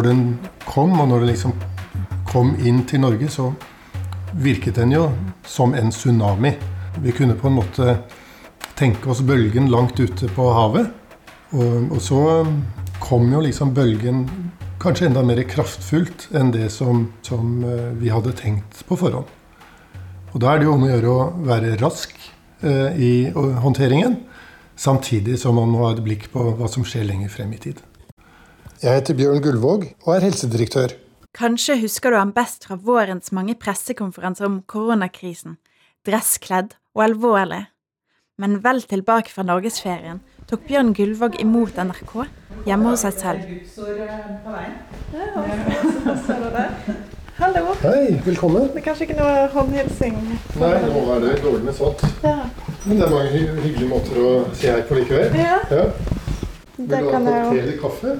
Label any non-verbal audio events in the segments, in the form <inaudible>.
når den kom, og når den liksom kom inn til Norge, så virket den jo som en tsunami. Vi kunne på en måte tenke oss bølgen langt ute på havet. Og, og så kom jo liksom bølgen kanskje enda mer kraftfullt enn det som, som eh, vi hadde tenkt på forhånd. Og da er det jo om å gjøre å være rask eh, i håndteringen, samtidig som man må ha et blikk på hva som skjer lenger frem i tid. Jeg heter Bjørn Gullvåg og er helsedirektør. Kanskje husker du ham best fra vårens mange pressekonferanser om koronakrisen, dresskledd og alvorlig. Men vel tilbake fra norgesferien tok Bjørn Gullvåg imot NRK hjemme hos seg selv. Hallo. Hei, velkommen. Det er kanskje ikke noe håndhilsing? Nei, nå er det dårlig med sånt. Ja. Men det er mange hyggelige måter å si hei på likevel. Ja. Ja. Det Vil du ha te eller kaffe?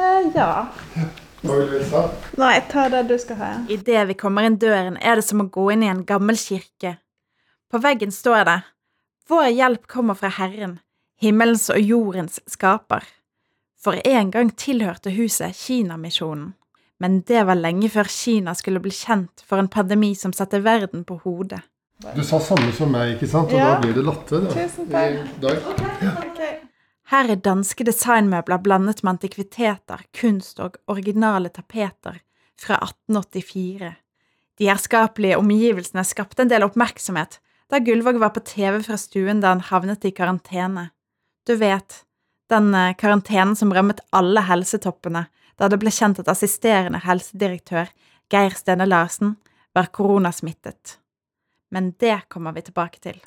Eh, ja. Hva vil du ha? Nei, ta det du skal ha. Idet vi kommer inn døren, er det som å gå inn i en gammel kirke. På veggen står det Vår hjelp kommer fra Herren, himmelens og jordens skaper. For en gang tilhørte huset Kinamisjonen, men det var lenge før Kina skulle bli kjent for en pandemi som satte verden på hodet. Du sa samme som meg, ikke sant? Og Ja. da blir det latter. Da. Tusen takk. I dag. Ok. Her er danske designmøbler blandet med antikviteter, kunst og originale tapeter fra 1884. De herskapelige omgivelsene skapte en del oppmerksomhet da Gullvåg var på TV fra stuen da han havnet i karantene. Du vet, den eh, karantenen som rammet alle helsetoppene da det ble kjent at assisterende helsedirektør Geir Stene Larsen var koronasmittet. Men det kommer vi tilbake til.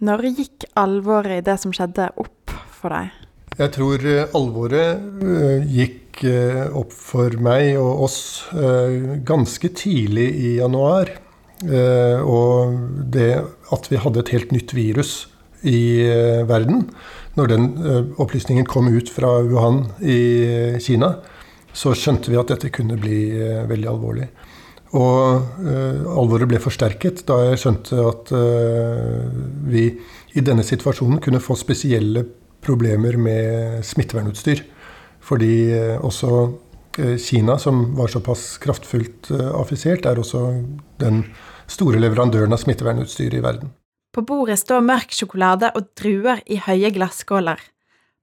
Når gikk alvoret i det som skjedde, opp for deg? Jeg tror eh, alvoret eh, gikk eh, opp for meg og oss ganske tidlig i januar. Og det at vi hadde et helt nytt virus i verden, når den opplysningen kom ut fra Wuhan i Kina, så skjønte vi at dette kunne bli veldig alvorlig. Og alvoret ble forsterket da jeg skjønte at vi i denne situasjonen kunne få spesielle problemer med smittevernutstyr. Fordi eh, også eh, Kina, som var såpass kraftfullt eh, affisert, er også den store leverandøren av smittevernutstyr i verden. På bordet står mørk sjokolade og druer i høye glasskåler.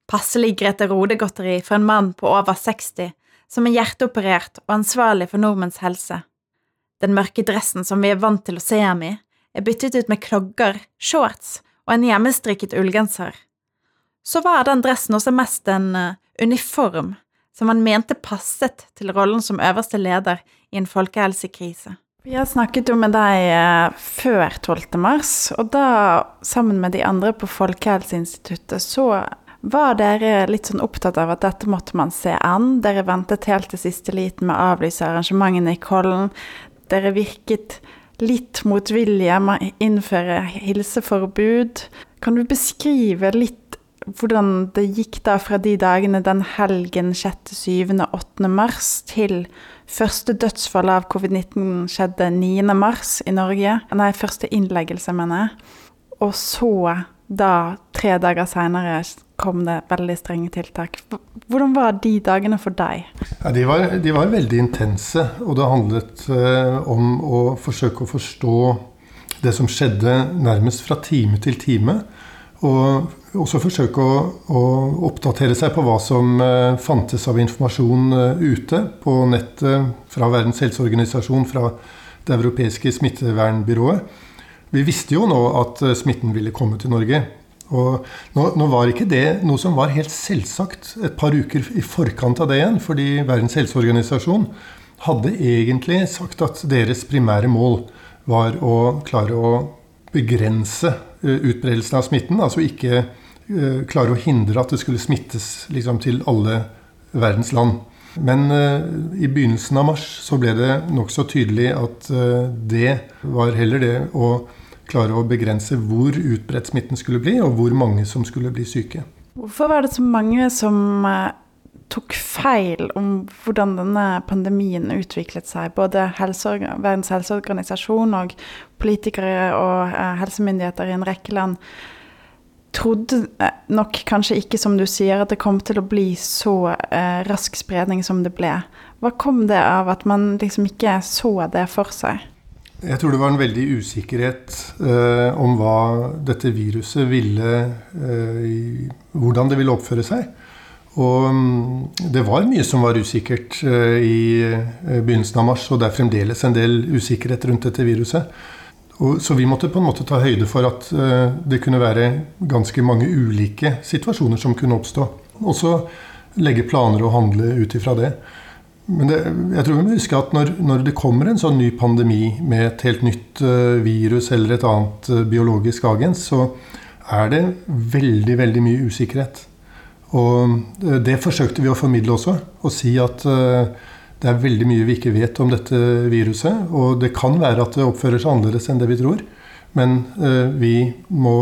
Passelig Grete Rode-godteri for en mann på over 60 som er hjerteoperert og ansvarlig for nordmenns helse. Den mørke dressen som vi er vant til å se ham i, er byttet ut med klogger, shorts og en hjemmestrikket ullgenser. Så var den dressen også mest en eh, uniform som han mente passet til rollen som øverste leder i en folkehelsekrise. Vi har snakket jo med deg eh, før 12. mars, og da, sammen med de andre på Folkehelseinstituttet, så var dere litt sånn opptatt av at dette måtte man se an. Dere ventet helt til siste liten med å avlyse arrangementene i Kollen. Dere virket litt motvillige med å innføre hilseforbud. Kan du beskrive litt hvordan det gikk da fra de dagene den helgen 6., 7., 8. mars til første dødsfall av covid-19 skjedde 9. mars i Norge? Nei, første innleggelse, mener jeg. Og så, da, tre dager seinere, kom det veldig strenge tiltak. Hvordan var de dagene for deg? Ja, de, var, de var veldig intense, og det handlet eh, om å forsøke å forstå det som skjedde nærmest fra time til time. Og også forsøke å, å oppdatere seg på hva som eh, fantes av informasjon eh, ute på nettet fra Verdens helseorganisasjon, fra det europeiske smittevernbyrået. Vi visste jo nå at eh, smitten ville komme til Norge. Og nå, nå var ikke det noe som var helt selvsagt et par uker i forkant av det igjen, fordi Verdens helseorganisasjon hadde egentlig sagt at deres primære mål var å klare å begrense utbredelsen av smitten. Altså ikke eh, klare å hindre at det skulle smittes liksom, til alle verdens land. Men eh, i begynnelsen av mars så ble det nokså tydelig at eh, det var heller det å klare å begrense hvor utbredt smitten skulle bli, og hvor mange som skulle bli syke. Hvorfor var det så mange som eh, tok feil om hvordan denne pandemien utviklet seg? Både helse, Verdens helseorganisasjon og politikere og eh, helsemyndigheter i en rekke land trodde eh, nok kanskje ikke, som du sier, at det kom til å bli så eh, rask spredning som det ble. Hva kom det av at man liksom ikke så det for seg? Jeg tror det var en veldig usikkerhet eh, om hva dette viruset ville eh, Hvordan det ville oppføre seg. Og mm, det var mye som var usikkert eh, i eh, begynnelsen av mars, og det er fremdeles en del usikkerhet rundt dette viruset. Og, så vi måtte på en måte ta høyde for at eh, det kunne være ganske mange ulike situasjoner som kunne oppstå. Og så legge planer og handle ut ifra det. Men det, jeg tror vi må huske at når, når, det kommer en sånn ny pandemi med et helt nytt virus eller et annet biologisk agens, så er det veldig, veldig mye usikkerhet. Og uh, det forsøkte vi å formidle også. Å si at det er veldig mye vi ikke vet om dette viruset. Og det kan være at det oppfører seg annerledes enn det vi tror. Men vi må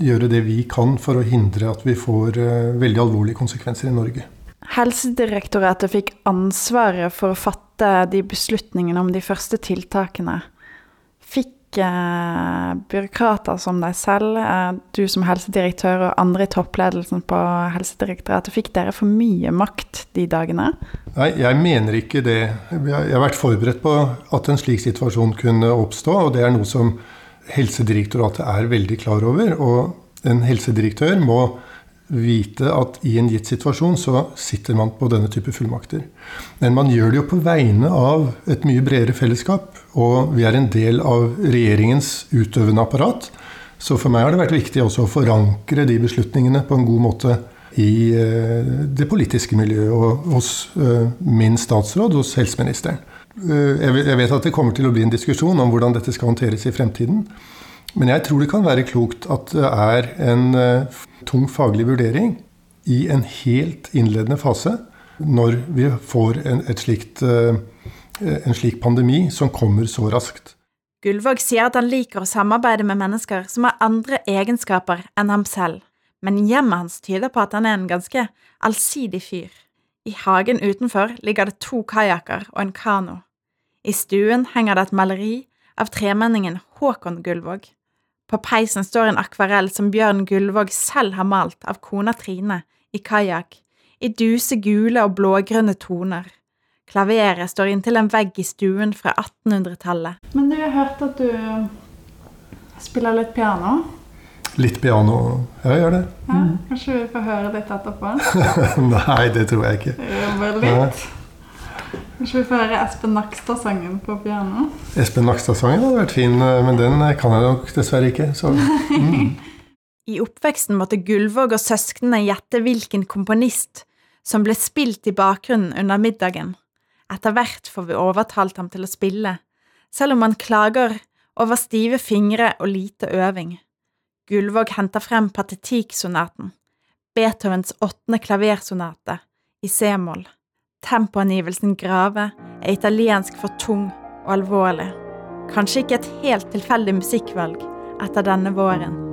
gjøre det vi kan for å hindre at vi får veldig alvorlige konsekvenser i Norge. Helsedirektoratet fikk ansvaret for å fatte de beslutningene om de første tiltakene. Fikk eh, byråkrater som deg selv, eh, du som helsedirektør og andre i toppledelsen på Helsedirektoratet, fikk dere for mye makt de dagene? Nei, jeg mener ikke det. Jeg har vært forberedt på at en slik situasjon kunne oppstå, og det er noe som Helsedirektoratet er veldig klar over. Og en helsedirektør må vite at i en gitt situasjon så sitter man på denne type fullmakter. Men man gjør det jo på vegne av et mye bredere fellesskap, og vi er en del av regjeringens utøvende apparat. Så for meg har det vært viktig også å forankre de beslutningene på en god måte i eh, det politiske miljøet og hos eh, min statsråd, hos helseministeren. Eh, jeg vet at det kommer til å bli en diskusjon om hvordan dette skal håndteres i fremtiden. Men jeg tror det kan være klokt at det er en uh, tung faglig vurdering i en helt innledende fase når vi får en, slikt, uh, en slik pandemi som kommer så raskt. Gullvåg sier at han liker å samarbeide med mennesker som har andre egenskaper enn ham selv, men hjemmet hans tyder på at han er en ganske allsidig fyr. I hagen utenfor ligger det to kajakker og en kano. I stuen henger det et maleri av tremenningen Håkon Gullvåg. På peisen står en akvarell som Bjørn Gullvåg selv har malt av kona Trine, i kajakk, i duse gule og blågrønne toner. Klaveret står inntil en vegg i stuen fra 1800-tallet. Men du, har hørt at du spiller litt piano? Litt piano, ja, jeg gjør det. Ja, kanskje vi får høre litt etterpå? <laughs> Nei, det tror jeg ikke. Jobber litt. Kanskje vi får høre Espen Nakstad-sangen på piano? Espen Nakstad-sangen hadde vært fin, eh, men den eh, kan jeg nok dessverre ikke. Mm. <laughs> I oppveksten måtte Gullvåg og søsknene gjette hvilken komponist som ble spilt i bakgrunnen under middagen. Etter hvert får vi overtalt ham til å spille, selv om han klager over stive fingre og lite øving. Gullvåg henter frem patetikksonaten, Beethovens åttende klaversonate, i c-moll. Tempoangivelsen grave er italiensk for tung og alvorlig. Kanskje ikke et helt tilfeldig musikkvalg etter denne våren.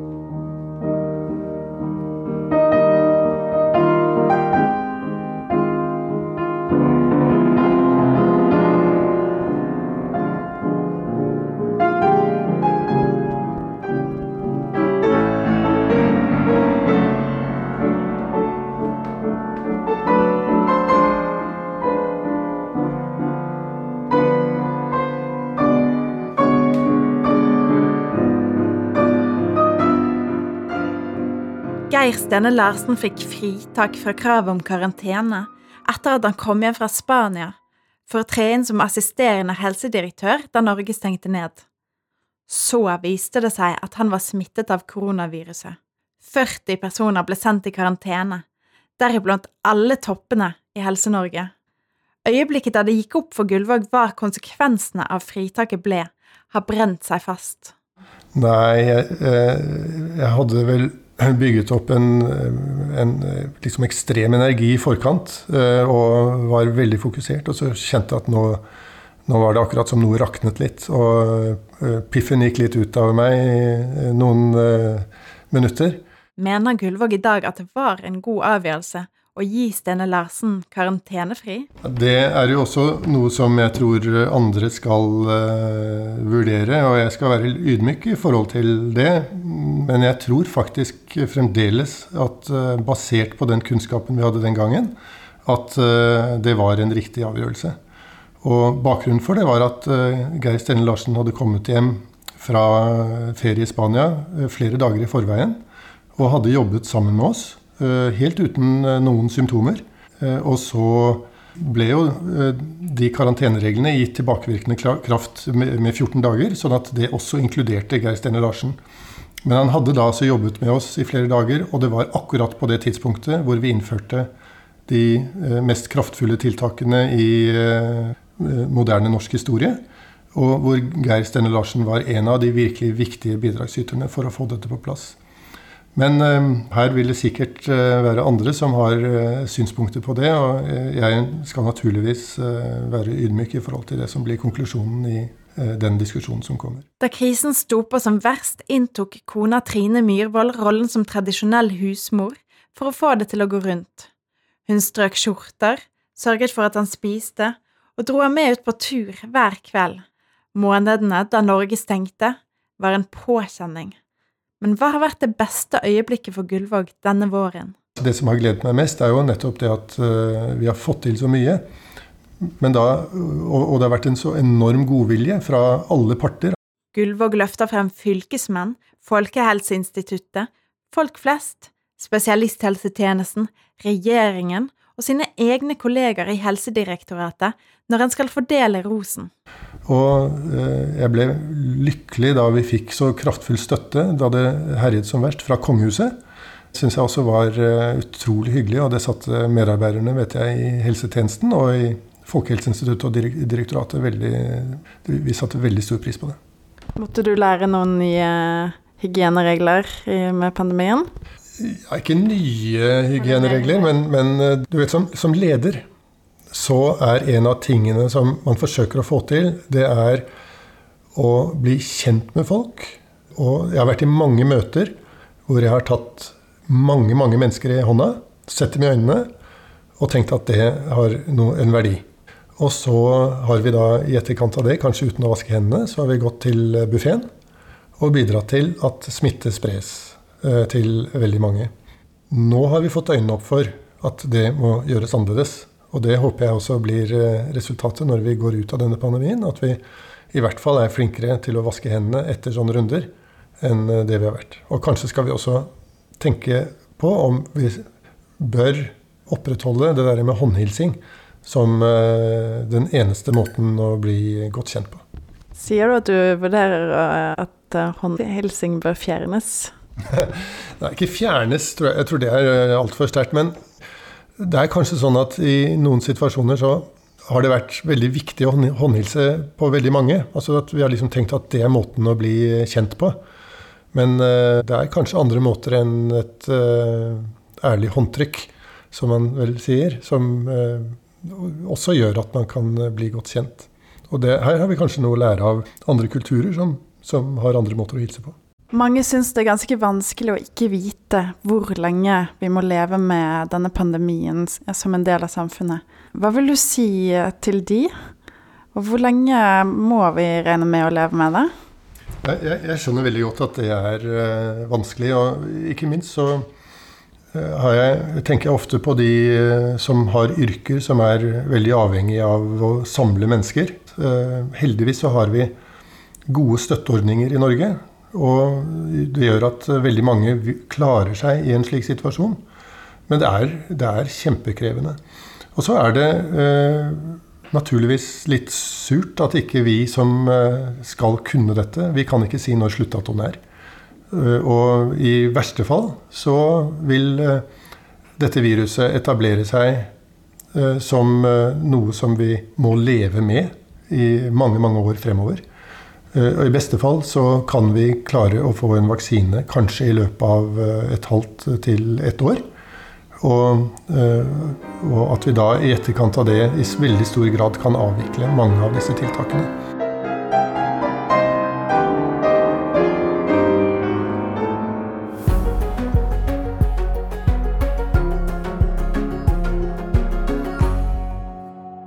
Geir Stene Larsen fikk fritak fra kravet om karantene etter at han kom hjem fra Spania for å tre inn som assisterende helsedirektør da Norge stengte ned. Så viste det seg at han var smittet av koronaviruset. 40 personer ble sendt i karantene, deriblant alle toppene i Helse-Norge. Øyeblikket da det gikk opp for Gullvåg hva konsekvensene av fritaket ble, har brent seg fast. Nei, jeg, eh, jeg hadde vel bygget opp en, en liksom ekstrem energi i forkant eh, og var veldig fokusert. Og så kjente jeg at nå, nå var det akkurat som noe raknet litt. Og eh, piffen gikk litt ut av meg i noen eh, minutter. Mener Gullvåg i dag at det var en god avgjørelse å gi Stene Larsen karantenefri? Det er jo også noe som jeg tror andre skal uh, vurdere, og jeg skal være ydmyk i forhold til det. Men jeg tror faktisk fremdeles at uh, basert på den kunnskapen vi hadde den gangen, at uh, det var en riktig avgjørelse. Og bakgrunnen for det var at Geir Stene Larsen hadde kommet hjem fra ferie i Spania flere dager i forveien og hadde jobbet sammen med oss helt uten eh, noen symptomer. Eh, og så ble jo de karantenereglene gitt tilbakevirkende kraft med 14 dager, sånn at det også inkluderte Geir Steinar Larsen. Men han hadde da altså jobbet med oss i flere dager, og det var akkurat på det tidspunktet hvor vi innførte de mest kraftfulle tiltakene i moderne norsk historie. Og hvor Geir Steinar Larsen var en av de virkelig viktige bidragsyterne for å få dette på plass. Men uh, her vil det sikkert uh, være andre som har uh, synspunkter på det. Og jeg skal naturligvis være ydmyk i forhold til det som blir konklusjonen i den diskusjonen som kommer. Da krisen sto på som verst, inntok kona Trine Myhrvold rollen som tradisjonell husmor for å få det til å gå rundt. Hun strøk skjorter, sørget for at han spiste, og dro ham med ut på tur hver kveld. Månedene da Norge stengte, var en påkjenning. Men hva har vært det beste øyeblikket for Gullvåg denne våren? Det som har gledet meg mest, er jo nettopp det at uh, vi har fått til så mye. Men da, og det har vært en så enorm godvilje fra alle parter. Gullvåg løfter frem fylkesmenn, Folkehelseinstituttet, folk flest, spesialisthelsetjenesten, regjeringen og sine egne kolleger i Helsedirektoratet når en skal fordele rosen. Og eh, jeg ble lykkelig da vi fikk så kraftfull støtte da det herjet som verst fra kongehuset. Syns jeg også var eh, utrolig hyggelig, og det satte medarbeiderne vet jeg, i helsetjenesten og i Folkehelseinstituttet og direktoratet veldig Vi satte veldig stor pris på det. Måtte du lære noen nye hygieneregler med pandemien? Ja, ikke nye hygieneregler, men, men eh, du vet, som, som leder så er en av tingene som man forsøker å få til, det er å bli kjent med folk. Og jeg har vært i mange møter hvor jeg har tatt mange, mange mennesker i hånda, sett dem i øynene og tenkt at det har no, en verdi. Og så har vi da i etterkant av det, kanskje uten å vaske hendene, så har vi gått til buffeen og bidratt til at smitte spres eh, til veldig mange. Nå har vi fått øynene opp for at det må gjøres annerledes. Og det håper jeg også blir eh, resultatet når vi går ut av denne pandemien. At vi i hvert fall er flinkere til å vaske hendene etter sånne runder enn eh, det vi har vært. Og kanskje skal vi også tenke på om vi bør opprettholde det der med håndhilsing som eh, den eneste måten å bli godt kjent på. Sier du at du vurderer at håndhilsing bør fjernes? <laughs> Nei, ikke fjernes, tror jeg. Jeg tror det er altfor sterkt. Men det er kanskje sånn at i noen situasjoner så har det vært veldig viktig å håndhilse på veldig mange. Altså at Vi har liksom tenkt at det er måten å bli kjent på. Men uh, det er kanskje andre måter enn et uh, ærlig håndtrykk, som man vel sier, som uh, også gjør at man kan bli godt kjent. Og det, her har vi kanskje noe å lære av andre kulturer som, som har andre måter å hilse på. Mange syns det er ganske vanskelig å ikke vite hvor lenge vi må leve med denne pandemien som en del av samfunnet. Hva vil du si til de? Og hvor lenge må vi regne med å leve med det? Jeg, jeg skjønner veldig godt at det er uh, vanskelig. Og ikke minst så uh, jeg, tenker jeg ofte på de uh, som har yrker som er veldig avhengig av å samle mennesker. heldigvis så har vi gode støtteordninger i Norge og det gjør at veldig mange klarer seg i en slik situasjon. Men det er, det er kjempekrevende. Og så er det eh, naturligvis litt surt at ikke vi som eh, skal kunne dette, vi kan ikke si når sluttdatoen er. Uh, og i verste fall så vil uh, dette viruset etablere seg som noe som vi må leve med i mange, mange år fremover. Eh, og I beste fall så kan vi klare å få en vaksine kanskje i løpet av eh, et halvt til ett år. Og, eh, og, at vi da i etterkant av det i veldig stor grad kan avvikle mange av disse tiltakene.